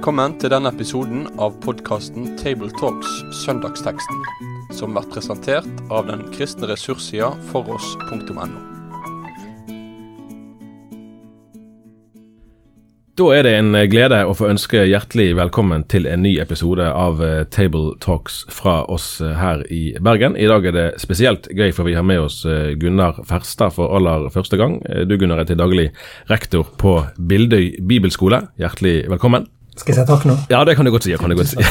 Velkommen til denne episoden av podkasten Tabletalks Søndagsteksten, som blir presentert av den kristne ressurssida foross.no. Da er det en glede å få ønske hjertelig velkommen til en ny episode av eh, Table Talks fra oss eh, her i Bergen. I dag er det spesielt gøy, for vi har med oss eh, Gunnar Ferstad for aller første gang. Du Gunnar er til daglig rektor på Bildøy bibelskole. Hjertelig velkommen. Skal jeg si takk nå? Ja, det kan du godt si. Kan du godt si.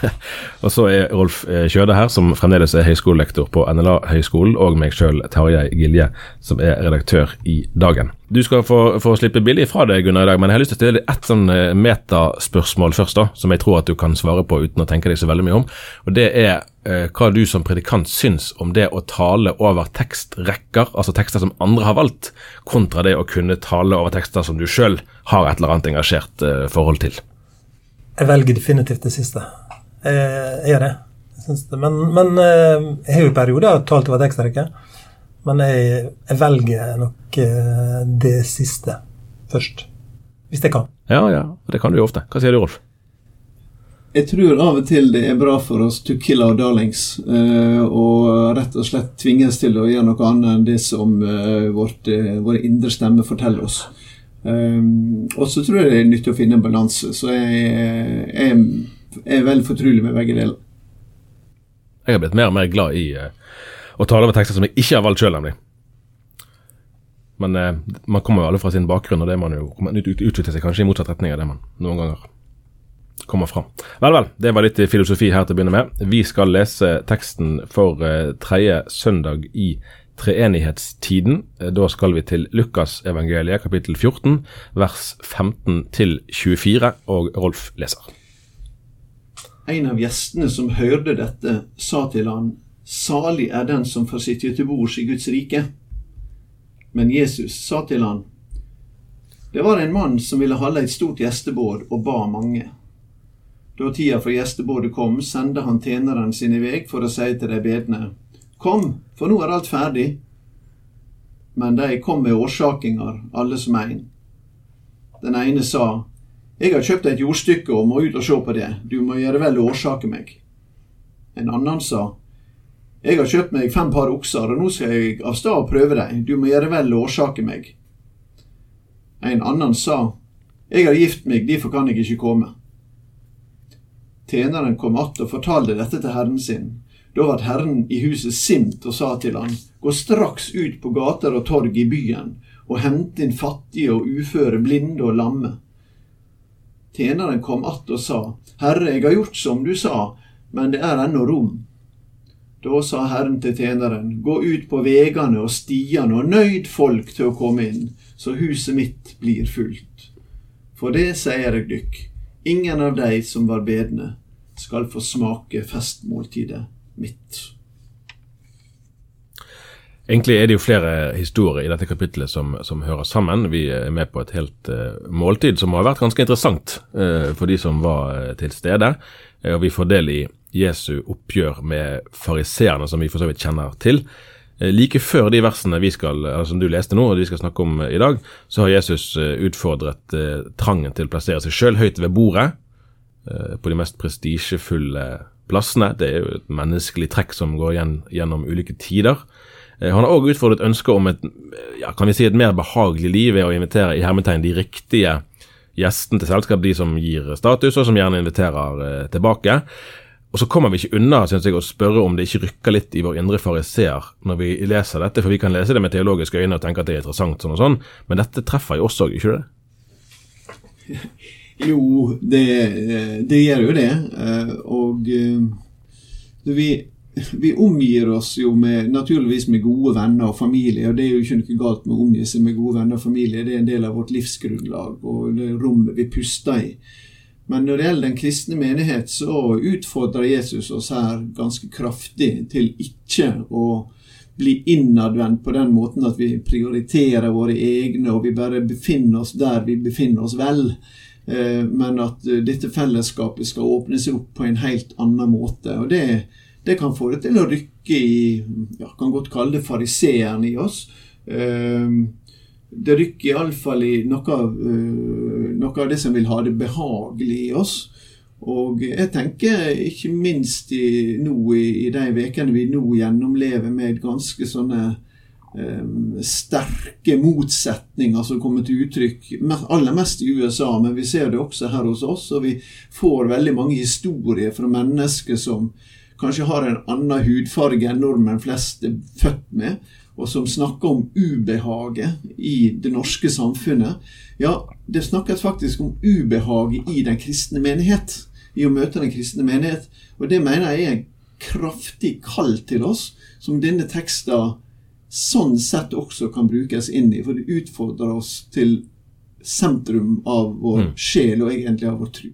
og så er Rolf eh, Kjøde her, som fremdeles er høyskolelektor på NLA-høgskolen, og meg sjøl, Tarjei Gilje, som er redaktør i Dagen. Du skal få, få slippe billig fra deg, Gunnar, i dag, men jeg har lyst til å stille deg ett sånn eh, metaspørsmål først, da, som jeg tror at du kan svare på uten å tenke deg så veldig mye om. Og Det er eh, hva du som predikant syns om det å tale over tekstrekker, altså tekster som andre har valgt, kontra det å kunne tale over tekster som du sjøl har et eller annet engasjert eh, forhold til. Jeg velger definitivt det siste. Jeg, gjør det. Jeg det. Men, men, eh, jeg har jo perioder talt over tekstrekke. Men jeg, jeg, velger nok eh, det siste først. Hvis jeg kan. Ja, ja. Det kan du jo ofte. Hva sier du, Rolf? Jeg tror av og til det er bra for oss to kill our darlings. Uh, og rett og slett tvinges til å gjøre noe annet enn det som uh, vårt, uh, våre indre stemmer forteller oss. Um, og så tror jeg det er nyttig å finne en balanse. Så jeg, jeg, jeg er veldig fortrolig med begge deler. Jeg har blitt mer og mer glad i uh, å tale over tekster som jeg ikke har valgt sjøl, nemlig. Men uh, man kommer jo alle fra sin bakgrunn, og det man jo man utvikler seg kanskje i motsatt retning av det man noen ganger kommer fra. Vel, vel. Det var litt filosofi her til å begynne med. Vi skal lese teksten for uh, tredje søndag i treenighetstiden. Da skal vi til Lukasevangeliet kapittel 14, vers 15 til 24, og Rolf leser. En av gjestene som hørte dette, sa til han, Salig er den som får sitte til bords i Guds rike. Men Jesus sa til han, Det var en mann som ville holde et stort gjestebord og ba mange. Da tida for gjestebordet kom, sendte han tjenerne sin i vei for å si til de bedne, Kom, for nå er alt ferdig. Men de kom med årsakinger, alle som ein. Den ene sa, Jeg har kjøpt et jordstykke og må ut og se på det, du må gjøre vel å årsake meg. En annen sa, Jeg har kjøpt meg fem par okser, og nå skal jeg av sted og prøve dem, du må gjøre vel å årsake meg. En annen sa, Jeg har gift meg, derfor kan jeg ikke komme. Tjeneren kom att og fortalte dette til herren sin. Da ble herren i huset sint og sa til han, gå straks ut på gater og torg i byen og hent inn fattige og uføre, blinde og lamme. Tjeneren kom att og sa, Herre, jeg har gjort som du sa, men det er ennå rom. Da sa Herren til tjeneren, gå ut på vegane og stiene og nøyd folk til å komme inn, så huset mitt blir fullt. For det sier jeg dykk, ingen av de som var bedne, skal få smake festmåltidet mitt. Egentlig er det jo flere historier i dette kapitlet som, som hører sammen. Vi er med på et helt uh, måltid som har vært ganske interessant uh, for de som var uh, til stede. og Vi får del i Jesu oppgjør med fariseerne, som vi for så vidt kjenner til. Like før de versene vi skal, som du leste nå, og vi skal snakke om i dag, så har Jesus utfordret trangen til å plassere seg sjøl høyt ved bordet, på de mest prestisjefulle plassene. Det er jo et menneskelig trekk som går igjen gjennom ulike tider. Eh, han har òg utfordret ønsket om et, ja, kan vi si et mer behagelig liv ved å invitere i hermetegn de riktige gjestene til selskap, de som gir status, og som gjerne inviterer eh, tilbake. Og så kommer vi ikke unna synes jeg, å spørre om det ikke rykker litt i vår indre fariseer når vi leser dette, for vi kan lese det med teologiske øyne og tenke at det er interessant, sånn og sånn, men dette treffer jo oss òg, ikke det? Jo, det, det gjør jo det. Eh, og eh, vi, vi omgir oss jo med, naturligvis med gode venner og familie. og Det er jo ikke noe galt med å omgi seg med gode venner og familie. Det er en del av vårt livsgrunnlag og det rommet vi puster i. Men når det gjelder den kristne menighet, så utfordrer Jesus oss her ganske kraftig til ikke å bli innadvendt på den måten at vi prioriterer våre egne, og vi bare befinner oss der vi befinner oss vel. Eh, men at eh, dette fellesskapet skal åpne seg opp på en helt annen måte. og Det, det kan få det til å rykke i ja, kan godt kalle det fariseeren i oss. Eh, det rykker iallfall i noe av, noe av det som vil ha det behagelig i oss. Og jeg tenker ikke minst i, nå i, i de ukene vi nå gjennomlever med ganske sånne sterke motsetninger som kommer til uttrykk aller mest i USA, men vi ser det også her hos oss. Og vi får veldig mange historier fra mennesker som kanskje har en annen hudfarge enn nordmenn flest er født med, og som snakker om ubehaget i det norske samfunnet. Ja, det snakkes faktisk om ubehaget i den kristne menighet i å møte den kristne menighet. Og det mener jeg er en kraftig kall til oss, som denne teksten sånn sett også kan brukes inn i. For det utfordrer oss til sentrum av vår mm. sjel og egentlig av vår tro.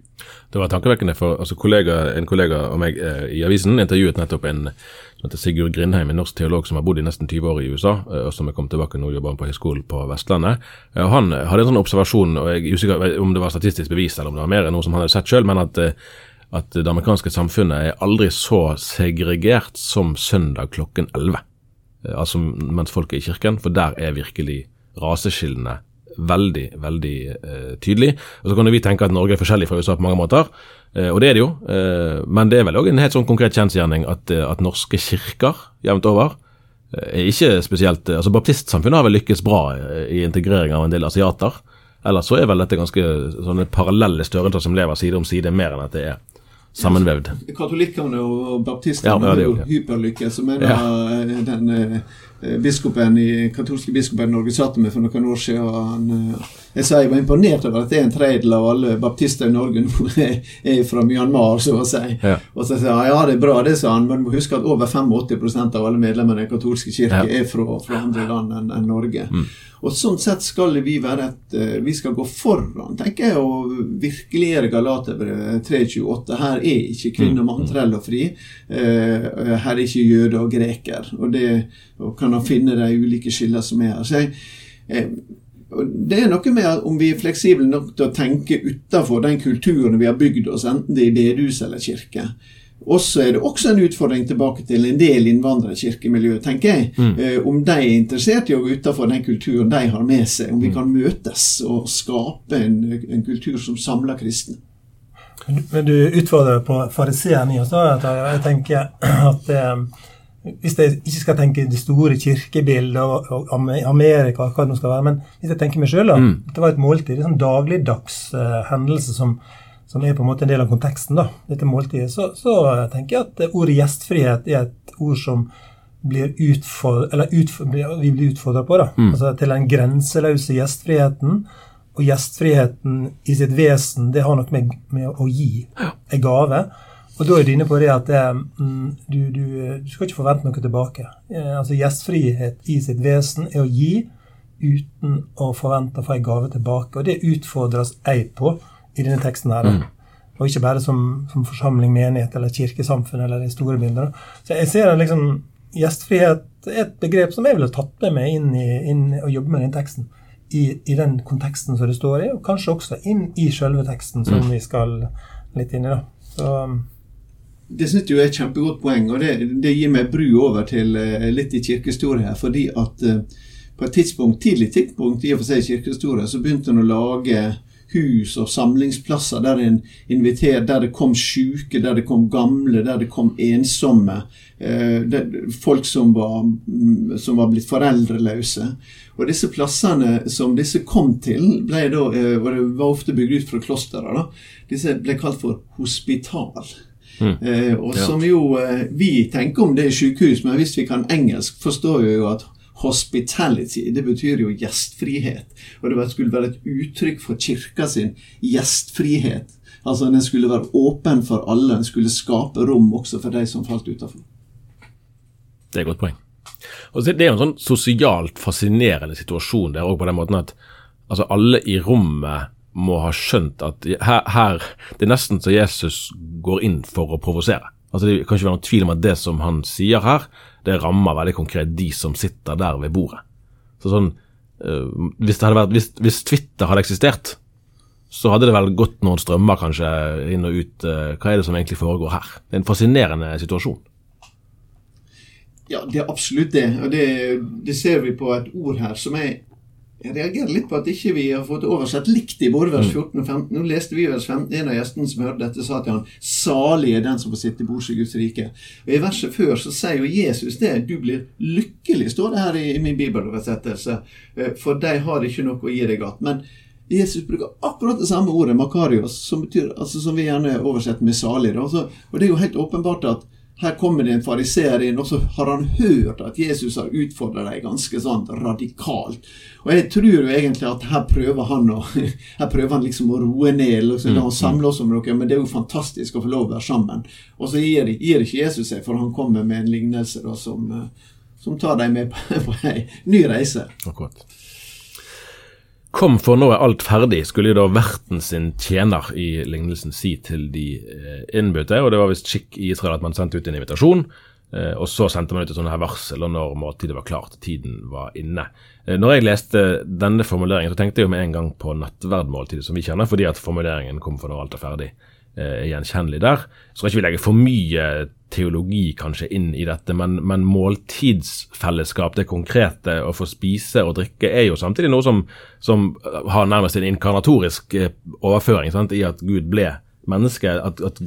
Det var tankevekkende, for altså, kollega, en kollega og meg eh, i avisen intervjuet nettopp en som heter Sigurd Grindheim, en norsk teolog som har bodd i nesten 20 år i USA, eh, og som er kommet tilbake nå jobber på høyskolen på Vestlandet. Eh, han hadde en sånn observasjon, og jeg er usikker om det var statistisk bevis eller om det var mer enn noe som han hadde sett sjøl, men at, eh, at, det amerikanske samfunnet er aldri så segregert som søndag klokken 11. Altså mens folk er i kirken, for der er virkelig raseskillene veldig, veldig eh, tydelig. Og Så kan vi tenke at Norge er forskjellig fra USA på mange måter, Eh, og det er det jo, eh, men det er vel òg en helt sånn konkret kjensgjerning at, eh, at norske kirker jevnt over er ikke spesielt altså Baptistsamfunnet har vel lykkes bra i integrering av en del asiater. Ellers så er vel dette ganske sånne parallelle størrelser som lever side om side, mer enn at det er sammenvevd. Katolikkene og baptistene ja, ja, er hyperlykke. som er ja. den biskopen i, katolske biskopen i Norge satt med for noen år siden. han jeg sa jeg var imponert over at det er en tredjedel av alle baptister i Norge nå er fra Myanmar, så å si. Ja. Og så sa jeg ja, det er bra, det, sa han, men du må huske at over 85% av alle medlemmene i Den katolske kirke ja. er fra, fra, andre land enn en Norge. Mm. Og Sånn sett skal vi være et eh, Vi skal gå foran, tenker jeg, og virkeliggjøre Galaterbrevet 328. Her er ikke kvinne og mann, mm. trell og fri. Eh, her er ikke jøde og greker. Og det og kan finne de ulike skillene som er her. Så jeg, eh, det er noe med om vi er fleksible nok til å tenke utenfor den kulturen vi har bygd oss, enten det er i bedehus eller kirke. Og så er det også en utfordring tilbake til en del innvandrerkirkemiljø, tenker jeg. Mm. Eh, om de er interessert i å gå utenfor den kulturen de har med seg. Om vi mm. kan møtes og skape en, en kultur som samler kristne. Men du utfordrer på fariseeren i oss. Jeg tenker at eh, hvis jeg ikke skal tenke det store kirkebildet og, og Amerika, hva det nå skal være, men hvis jeg tenker meg sjøl, mm. Dette var et måltid, en sånn dagligdags uh, hendelse som, som, er på en måte en del av konteksten, da, dette måltidet, så, så tenker jeg at ordet gjestfrihet er et ord som blir utfordret, eller utfordret, vi blir utfordra på, da. Mm. Altså til den grenseløse gjestfriheten. Og gjestfriheten i sitt vesen, det har noe med, med å gi en gave. Og da er du inne på det at det, mm, du, du, du, skal ikke forvente noe tilbake. Eh, altså Gjestfrihet i sitt vesen er å gi uten å forvente å få en gave tilbake. Og det utfordres jeg på i denne teksten her. Mm. Og ikke bare som, som, forsamling, menighet eller kirkesamfunn eller de store bildene. Så jeg ser liksom gjestfrihet er et begrep som jeg ville tatt med meg inn i inn, og jobbe med den teksten. I, I, den konteksten som det står i, og kanskje også inn i selve teksten som mm. vi skal litt inn i. da. Så det synes jeg er et kjempegodt poeng, og det, det gir meg bru over til uh, litt i kirkehistorie her. Fordi at uh, på et tidspunkt, tidlig tidspunkt i og for seg i kirkehistorie, så begynte en å lage hus og samlingsplasser der, inviter, der det kom syke, der det kom gamle, der det kom ensomme. Der, folk som var, mm, som var, blitt foreldreløse. Og disse plassene som disse kom til, ble da, og det var ofte bygd ut fra klostere, disse ble kalt for hospital. Mm. Eh, og som jo eh, Vi tenker om det i sykehus, men hvis vi kan engelsk, forstår vi jo at hospitality, det betyr jo gjestfrihet. Og det skulle være et uttrykk for kirka sin gjestfrihet. Altså Den skulle være åpen for alle, den skulle skape rom også for de som falt utafor. Det er et godt poeng. Og Det er jo en sånn sosialt fascinerende situasjon der òg, på den måten at altså alle i rommet må ha skjønt at her, her, Det er nesten så Jesus går inn for å provosere. Altså Det kan ikke være noen tvil om at det som han sier her, det rammer veldig konkret de som sitter der ved bordet. Så sånn, øh, hvis, vært, hvis, hvis, Twitter hadde eksistert, så hadde det vel gått noen strømmer kanskje inn og ut. Øh, hva er det som egentlig foregår her? Det er en fascinerende situasjon. Ja, det er absolutt det. Og det, det ser vi på et ord her som er Jeg reagerer litt på at ikke vi har fått oversett likt i både vers 14 og 15. Nå leste vi vers 15. En av gjestene som hørte dette, sa til han 'Salig er den som får sitte bords i Guds rike'. Og I verset før så sier jo Jesus det. 'Du blir lykkelig', står det her i, i min bibeloversettelse. Eh, for de har ikke noe å gi deg att. Men Jesus bruker akkurat det samme ordet, makarios, som, betyr, altså, som vi gjerne oversetter med 'salig'. Og det er jo helt åpenbart at her kommer det en fariseer inn, og så har han hørt at Jesus har utfordra dem ganske sånn radikalt. Og jeg tror jo egentlig at her prøver han å, her prøver han liksom å roe ned. og så la oss samle oss om noe, Men det er jo fantastisk å få lov å være sammen. Og så gir, gir ikke Jesus seg, for han kommer med en lignelse da, som, som tar dem med på, på ei ny reise. Akkurat. Kom, for nå er alt ferdig, skulle jo da verten sin tjener i lignelsen si til de eh, innbudte. Og det var visst skikk i Israel at man sendte ut en invitasjon, eh, og så sendte man ut et sånt her varsel og når måltidet var klart, tiden var inne. Eh, når jeg leste denne formuleringen, så tenkte jeg jo med en gang på nattverdmåltidet som vi kjenner, fordi at formuleringen kom for når alt er ferdig er gjenkjennelig der. Så skal ikke vi legge for mye teologi kanskje inn i dette, men, men, måltidsfellesskap, det konkrete å få spise og drikke, er jo samtidig noe som, som har nærmest en inkarnatorisk eh, overføring sant? i at Gud ble menneske. At, at,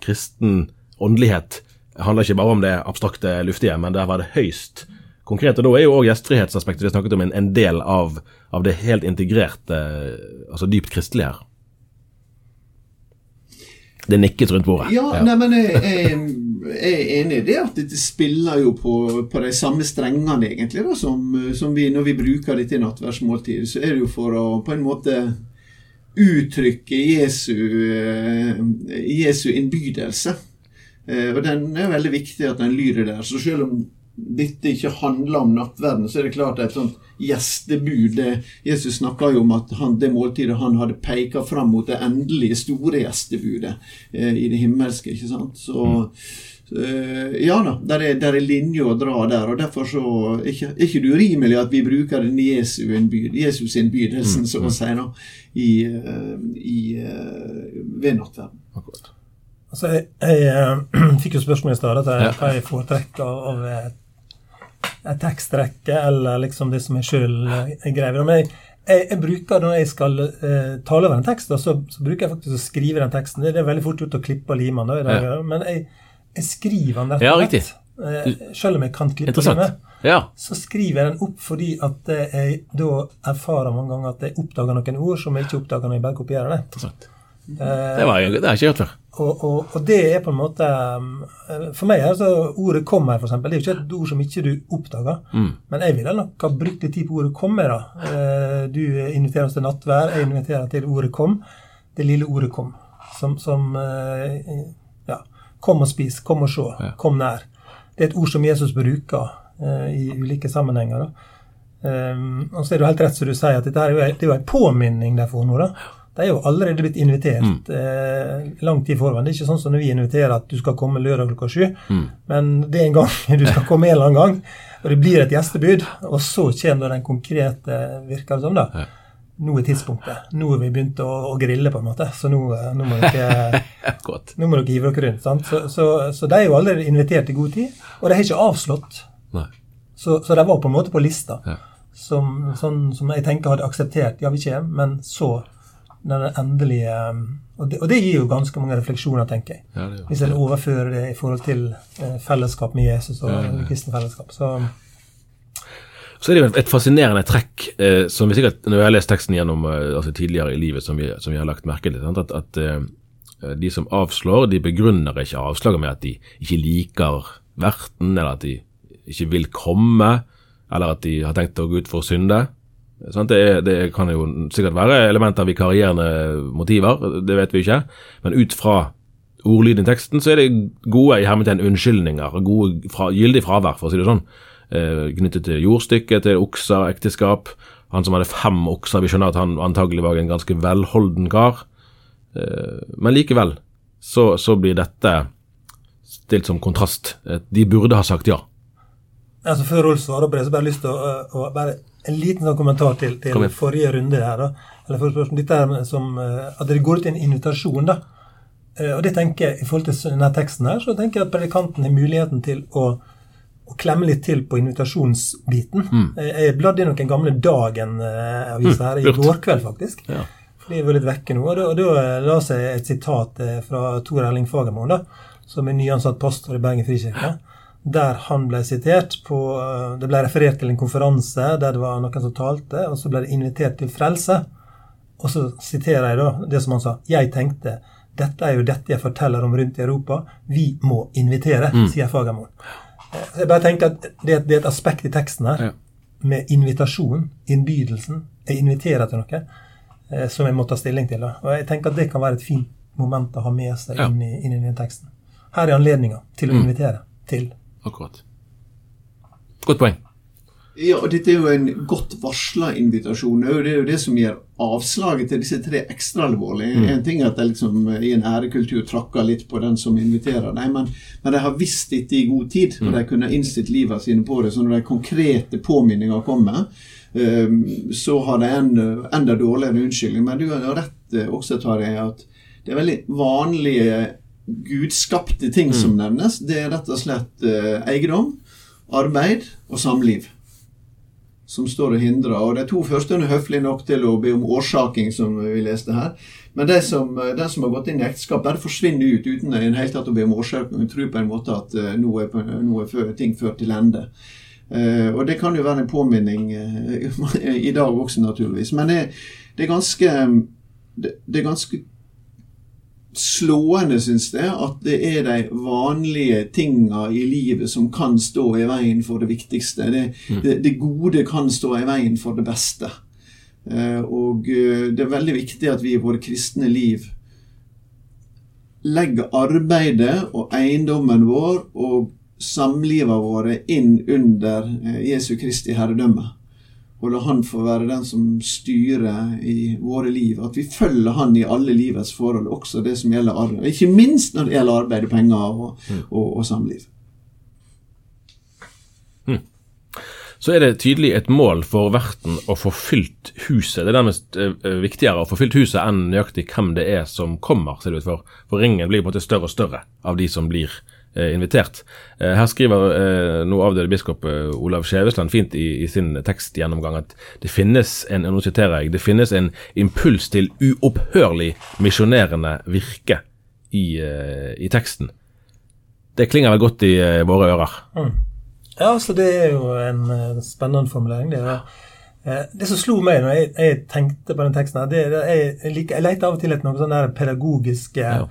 kristen åndelighet handler ikke bare om det abstrakte, luftige, men der var det høyst konkret. Og Da er jo òg gjestfrihetsaspektet vi snakket om en, en del av, av, det helt integrerte, altså dypt kristelige her. Det nikkes rundt bordet. Ja, ja. Nei, men jeg, jeg, er enig i det at dette spiller jo på, på de samme strengene, egentlig, da, som, som, vi når vi bruker dette i nattverdsmåltidet. Så er det jo for å på en måte uttrykke Jesu, eh, Jesu innbydelse. Eh, og den er veldig viktig at den lyder der. Så selv om dette ikke handler om nattverden, så er det klart et sånt gjestebud. Jesus snakka jo om at han, det måltidet han hadde peka fram mot det endelige, store gjestebudet eh, i det himmelske. ikke sant? Så så ja da, der er, der er linjer å dra der. og Derfor så er ikke, er ikke det urimelig at vi bruker den Jesu innbyd, Jesus innbydelsen, mm, så å mm. si, nå, i, eh, i, eh, ved nattverden. Altså, jeg, jeg, jeg, fikk jo spørsmål i stad hva jeg foretrekker av, en tekstrekke eller liksom det som jeg sjøl greier. Men jeg, jeg, jeg, bruker når jeg skal eh, tale over en tekst, så, så, bruker jeg faktisk å skrive den teksten. Det er veldig fort gjort å klippe og lime den, ja. men jeg, jeg, skriver den rett og slett. Eh, selv om jeg kan klippe og lime. Ja. Så skriver jeg den opp fordi at jeg da erfarer mange ganger at jeg oppdager noen ord som jeg ikke oppdager når jeg bare kopierer det. Interessant. Det, var, det har jeg ikke hørt før. Og, og, og, det er på en måte um, For meg er altså ordet 'kommer', for eksempel, det er jo ikke et ord som ikke du oppdager. Mm. Men jeg ville nok ha brukt litt tid på ordet 'komme'. da. Eh, du inviterer oss til nattvær, jeg inviterer til ordet 'kom'. Det lille ordet 'kom'. Som, som eh, ja, Kom og spis, kom og se, ja. kom nær. Det er et ord som Jesus bruker eh, i ulike sammenhenger. da. Og så er det jo helt rett som du sier, at dette er jo, det er jo en påminning de får nå. da de er jo allerede blitt invitert mm. eh, lang tid forveien. Det er ikke sånn som når vi inviterer at du skal komme lørdag klokka sju. Mm. Men det er en gang du skal komme en eller annen gang, og det blir et gjestebud. Og så kommer den konkrete, virker det som, da. Nå er tidspunktet. Nå har vi begynt å, å grille, på en måte. Så nå, eh, nå må dere nå må dere hive dere rundt. sant? Så, så, så, de er jo allerede invitert i god tid. Og de har ikke avslått. Så, så de var på en måte på lista. Ja. Som, sånn, som jeg tenker hadde akseptert. Ja, vi kommer, men så den endelige og det, og det, gir jo ganske mange refleksjoner, tenker jeg. Ja, det Hvis en overfører det i forhold til eh, fellesskap med Jesus og ja, kristne fellesskap. Så, så er det jo et fascinerende trekk, eh, som vi sikkert, når jeg har lest teksten gjennom eh, altså tidligere i livet, som vi, som vi har lagt merke til, at, at eh, de som avslår, de begrunner ikke avslaget med at de ikke liker verten, eller at de ikke vil komme, eller at de har tenkt å gå ut for å synde. Det, det, kan jo sikkert være elementer av vikarierende motiver, det vet vi ikke. Men ut fra ordlyden i teksten så er det gode i hermetegn unnskyldninger, gode fra, gyldig fravær, for å si det sånn. Eh, knyttet til jordstykket, til okser, ekteskap. Han som hadde fem okser, vi skjønner at han antagelig var en ganske velholden kar. Eh, men likevel så, så, blir dette stilt som kontrast. De burde ha sagt ja. Altså Før Rolf svarer på det, så bare lyst til å, å, bare en liten sånn kommentar til, til forrige runde her. da, eller for spørsmål, dette er som, eh, At det går ut en invitasjon. da, eh, og det tenker jeg, I forhold til denne teksten her, så tenker jeg at predikanten har muligheten til å, å klemme litt til på invitasjonsbiten. Jeg, jeg bladde i noen gamle Dagen-aviser her i lurt. går kveld, faktisk. Ja. For jeg jo litt vekke nå. Og da, la seg et sitat eh, fra Tor Erling Fagermoen, da, som er nyansatt pastor i Bergen frikirke. Der han ble sitert på eh, Det ble referert til en konferanse der det var noen som talte, og så ble det invitert til frelse. Og så siterer jeg da det som han sa. Jeg tenkte dette er jo dette jeg forteller om rundt i Europa. Vi må invitere, sier Fagermoen. Jeg bare tenker at det, det er et aspekt i teksten her Ja. med invitasjon, innbydelsen. Jeg inviterer til noe eh, som jeg må ta stilling til. Da. Og jeg tenker at det kan være et fint moment å ha med seg Ja. inn, i, inn i den teksten. Her er anledninga til å invitere til. Akkurat. Godt poeng. Ja, og dette er jo en godt varsla invitasjon. Det er jo det, er jo det som gjør avslaget til disse tre ekstra alvorlige. En ting er at de liksom i en ærekultur trakker litt på den som inviterer dem, men, men de har visst dette i god tid, og de kunne innstilt livet sine på det. Så når de konkrete påminninger kommer, ehm, så har de en enda dårligere unnskyldning. Men du har rett eh, også, Tarjei, at det er veldig vanlige gudskapte ting som nevnes. Det er rett og slett eh, eiendom, arbeid og samliv som står og hindrer. Og De to første er høflige nok til å be om årsaking, som vi leste her. Men de som, de som har gått inn i ekteskap, bare forsvinner ut uten i det hele tatt å be om årsaking. og Tror på en måte at eh, nå er, nå er ting ført til ende. Eh, og det kan jo være en påminning eh, i dag også, naturligvis. Men det, det er ganske det, det er ganske slående, syns jeg, at det er de vanlige tinga i livet som kan stå i veien for det viktigste. Det, det, det gode kan stå i veien for det beste. Eh, og eh, det er veldig viktig at vi i våre kristne liv legger arbeidet og eiendommen vår og samlivet våre inn under eh, Jesu Kristi herredømme og la Han få være den som styrer i våre liv. At vi følger Han i alle livets forhold, også det som gjelder arbeid. Ikke minst når det gjelder arbeid, penger og, og, og samliv. Så er det tydelig et mål for verten å få fylt huset. Det er nærmest eh, viktigere å få fylt huset enn nøyaktig hvem det er som kommer, ser det ut for. For ringen blir på en måte større og større av de som blir invitert. Eh, her skriver eh, nå avdøde biskop eh, Olav Skjevesland fint i, i sin tekstgjennomgang at det finnes en nå siterer jeg, det finnes en impuls til uopphørlig misjonerende virke i, eh, i teksten. Det klinger vel godt i eh, våre ører. Ja, så det er jo en eh, spennende formulering. Det, er, eh, det som slo meg når jeg, jeg tenkte på den teksten, her, det, det jeg, liker, jeg leter av og til etter noen sånne der pedagogiske Ja.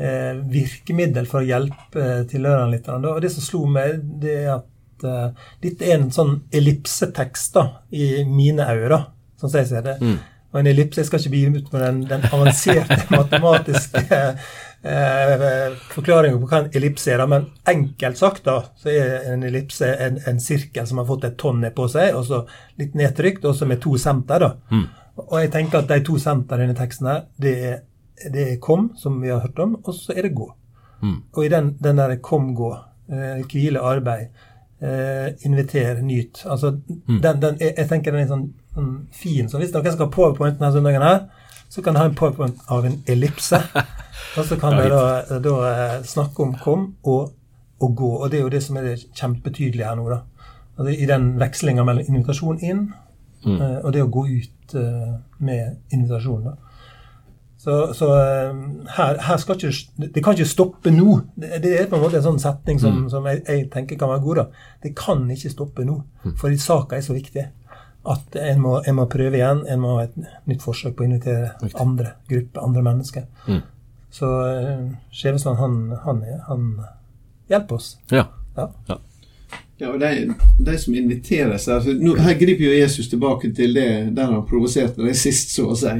Eh, virkemiddel for å hjelpe eh, tilhørerne litt. Og det som slo meg, det er at eh, dette er en sånn ellipsetekst da, i mine øyne, sånn som jeg ser det. Og en ellipse, Jeg skal ikke begynne ut med den, den avanserte matematiske eh, forklaringa på hva en ellipse er, da, men enkelt sagt da, så er en ellipse en, en sirkel som har fått et tonn ned på seg, og så litt nedtrykt, og så med to senter. da. Og jeg tenker at de to senterne i denne teksten her, det er, det er kom, som vi har hørt om, og så er det gå. Og i den, den der kom, gå, eh, hvile, arbeid, eh, inviter, nyt altså, den, den, jeg, jeg tenker den er sånn, sånn fin. Så hvis noen skal ha powerpoint denne søndagen her, så kan de ha en powerpoint av en ellipse. og så kan de da, da eh, snakke om kom og, og gå. Og det er jo det som er det kjempetydelige her nå, da. Altså, I den vekslinga mellom invitasjon inn eh, og det å gå ut eh, med invitasjon. da. Så, så eh, her, her skal ikke Det kan ikke stoppe nå. Det, er på en måte en sånn setning som, som jeg, jeg tenker kan være god. da. Det kan ikke stoppe nå, for saka er så viktig at en må, en må prøve igjen. En må ha et nytt forsøk på å invitere andre grupper, andre mennesker. Så uh, Skjevesland, han, han, han hjelper oss. Ja. Ja. Ja, og de, de som inviteres altså, nå, Her griper jo Jesus tilbake til det der han provoserte deg sist, så å si.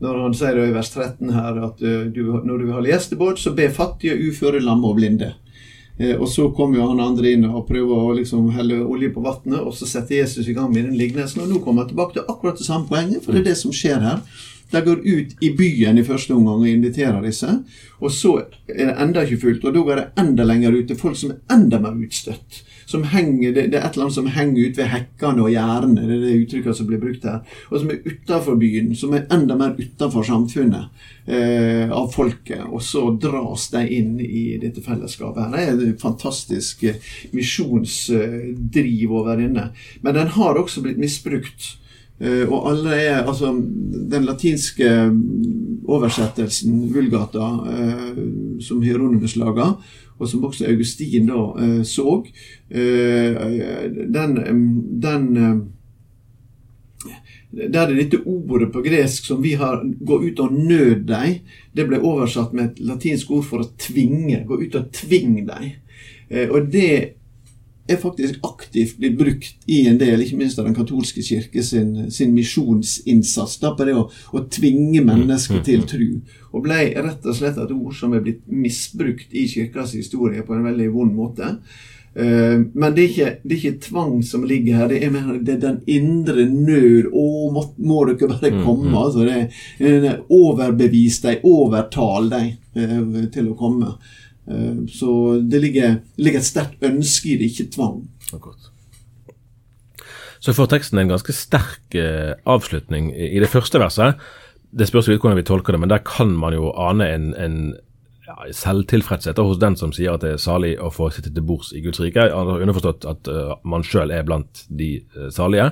Når han sier i vers 13 her at uh, du, når du vil holde gjestebåt, så be fattige, uføre, lamme og blinde. Eh, og så kommer jo han andre inn og prøver å liksom helle olje på vannet, og så setter Jesus i gang med den lignelsen. Og nå kommer han tilbake til akkurat det samme poenget, for det er det som skjer her. De går ut i byen i første omgang og inviterer disse. Og så er det enda ikke fullt, og da går det enda lenger ut til folk som er enda mer utstøtt. Som henger, det, det, er et eller annet som henger ut ved hekkene og gjerdene, det er det uttrykket som blir brukt her, og som er utafor byen, som er enda mer utafor samfunnet eh, av folket. Og så dras de inn i dette fellesskapet. her. Det er et fantastisk eh, misjonsdriv over inne. Men den har også blitt misbrukt. Uh, og alle er, altså Den latinske oversettelsen, Vulgata, uh, som Hieronymus laga, og som også Augustin da uh, så, den, den der det dette ordet på gresk som vi har 'gå ut og nød deg', det ble oversatt med et latinsk ord for å tvinge. Gå ut og tving deg. Og det er faktisk aktivt blitt brukt i en del, ikke minst av Den katolske kirke sin, sin misjonsinnsats da, på det å, å tvinge mennesker til tru. Og ble rett og slett et ord som er blitt misbrukt i kirkas historie på en veldig vond måte. Uh, men det er, ikke, det er, ikke, tvang som ligger her, det er, mer, det er den indre nød. 'Å, må, må dere bare komme?' Mm, altså det, overbevis deg, overtal deg uh, til å komme. Eh, så det ligger, ligger et sterkt ønske i det, ikke tvang. Akkurat. Så får teksten en ganske sterk eh, avslutning i det første verset. Det spørs litt hvordan vi tolker det, men der kan man jo ane en, en ja, selvtilfredshet hos den som sier at det er salig å få sitte til bords i Guds rike. Underforstått at uh, man sjøl er blant de uh, salige.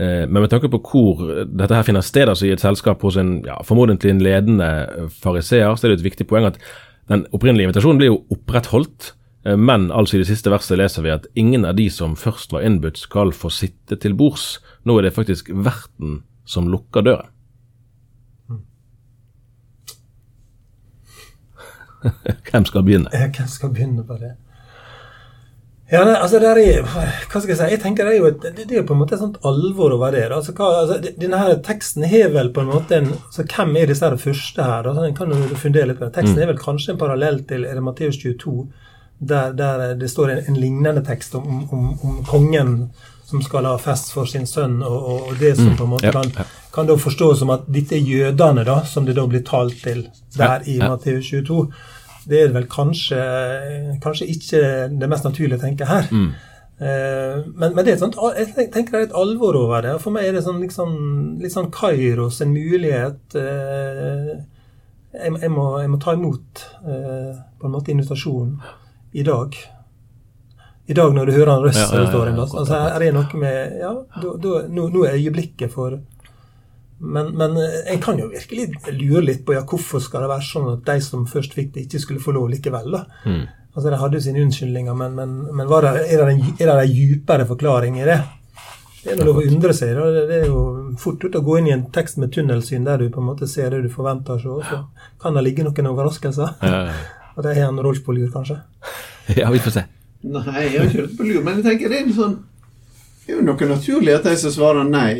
Uh, men med tanke på hvor dette her finner sted, altså i et selskap hos en ja, formodentlig en ledende fariseer, så er det et viktig poeng at den opprinnelige invitasjonen blir jo opprettholdt, eh, men altså i det siste verset leser vi at ingen av de som først var innbudt, skal få sitte til bords. Nå er det faktisk verten som lukker døren. Hvem skal begynne? Hvem skal begynne på det? Ja, det, altså det er, hva skal Jeg si, jeg tenker det er jo et, det, er på en måte et sånt alvor over det. Altså, hva, altså, denne her Teksten har vel på en måte en, altså Hvem er disse her første her? Altså, en kan jo fundere litt på det. Teksten mm. er vel kanskje en parallell til er det Matteus 22, der, der, det står en, en lignende tekst om, om, om, kongen som skal ha fest for sin sønn, og, og det som mm. på en måte kan, kan da forstås som at dette er jødene, da, som det da blir talt til der i Matteus 22 det er vel kanskje, kanskje ikke det mest naturlige å tenke her. Mm. Eh, men, men, det er sånt, jeg tenker det er et alvor over det. For meg er det sånn, liksom, litt sånn Kairos, en mulighet eh, jeg, jeg, må, jeg, må, ta imot eh, på en måte invitasjonen i dag. I dag når du hører han røst, ja, ja, ja, altså, er det noe med ja, da, da, nå, nå er øyeblikket for men, men en kan jo virkelig lure litt på ja, hvorfor skal det være sånn at de som først fikk det, ikke skulle få lov likevel. da. Mm. Altså, De hadde jo sine unnskyldninger, men, men, men det, er, det en, er det en dypere forklaring i det? Det er lov å undre seg. Da. Det er jo fort ut å gå inn i en tekst med tunnelsyn der du på en måte ser det du forventer så. Så kan det ligge noen overraskelser. Ja, ja, ja. Og det er en Rolf på lur, kanskje? Ja, vi får se. Nei, jeg har ikke hørt på lur, men jeg tenker det er, sånn, det er jo noe naturlig at de som svarer nei,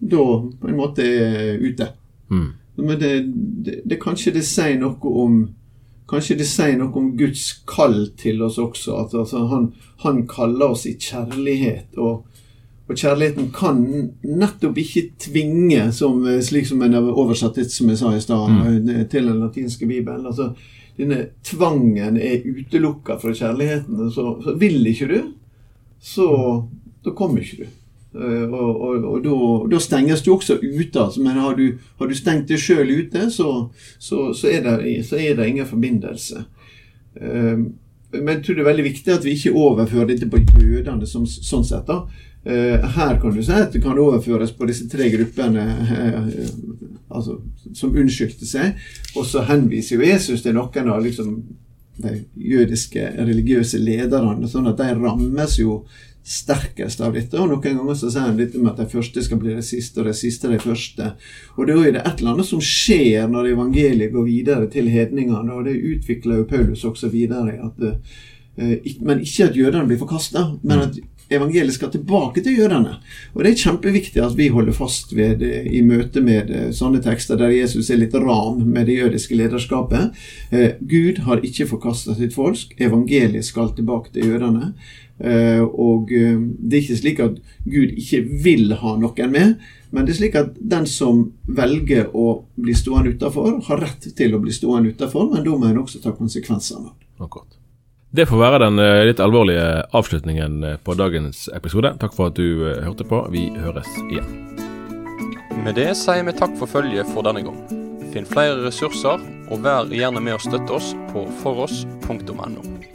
da på en måte er ute. Mm. Men det, det, det, kanskje det sier noe om Kanskje det sier noe om Guds kall til oss også. At altså, han, han, kaller oss i kjærlighet. Og, og, kjærligheten kan nettopp ikke tvinge, som, slik som en har oversatt det som jeg sa i stad, mm. til den latinske bibelen. Altså, denne tvangen er utelukka fra kjærligheten. Så, så vil ikke du, så da kommer ikke du. Eh, og, og, og da, stenges du også ute. Altså. Men har du, har du stengt deg sjøl ute, så, så, så, er det, så, er det, ingen forbindelse. Eh, men jeg tror det er veldig viktig at vi ikke overfører dette på jødene som, sånn sett. da. Eh, her kan du si at det kan overføres på disse tre gruppene altså, som unnskyldte seg. Og så henviser jo Jesus til noen av liksom, de jødiske religiøse lederne, sånn at de rammes jo sterkest av dette. Og noen ganger så sier han dette med at de første skal bli det siste, og de siste de første. Og da er det et eller annet som skjer når evangeliet går videre til hedningene, og det utvikler jo Paulus også videre. At, uh, men ikke at jødene blir forkasta, men at evangeliet skal tilbake til jødene. Og det er kjempeviktig at vi holder fast ved det i møte med uh, sånne tekster der Jesus er litt ram med det jødiske lederskapet. Eh, Gud har ikke forkasta sitt folk. Evangeliet skal tilbake til jødene. Eh, og eh, det er ikke slik at Gud ikke vil ha noen med, men det er slik at den som velger å bli stående utafor, har rett til å bli stående utafor, men da må en også ta konsekvensene. Akkurat. Det får være den eh, litt alvorlige avslutningen eh, på dagens episode. Takk for at du eh, hørte på. Vi høres igjen. Med det sier vi takk for følget for denne gang. Finn flere ressurser, og vær gjerne med å støtte oss på foross.no.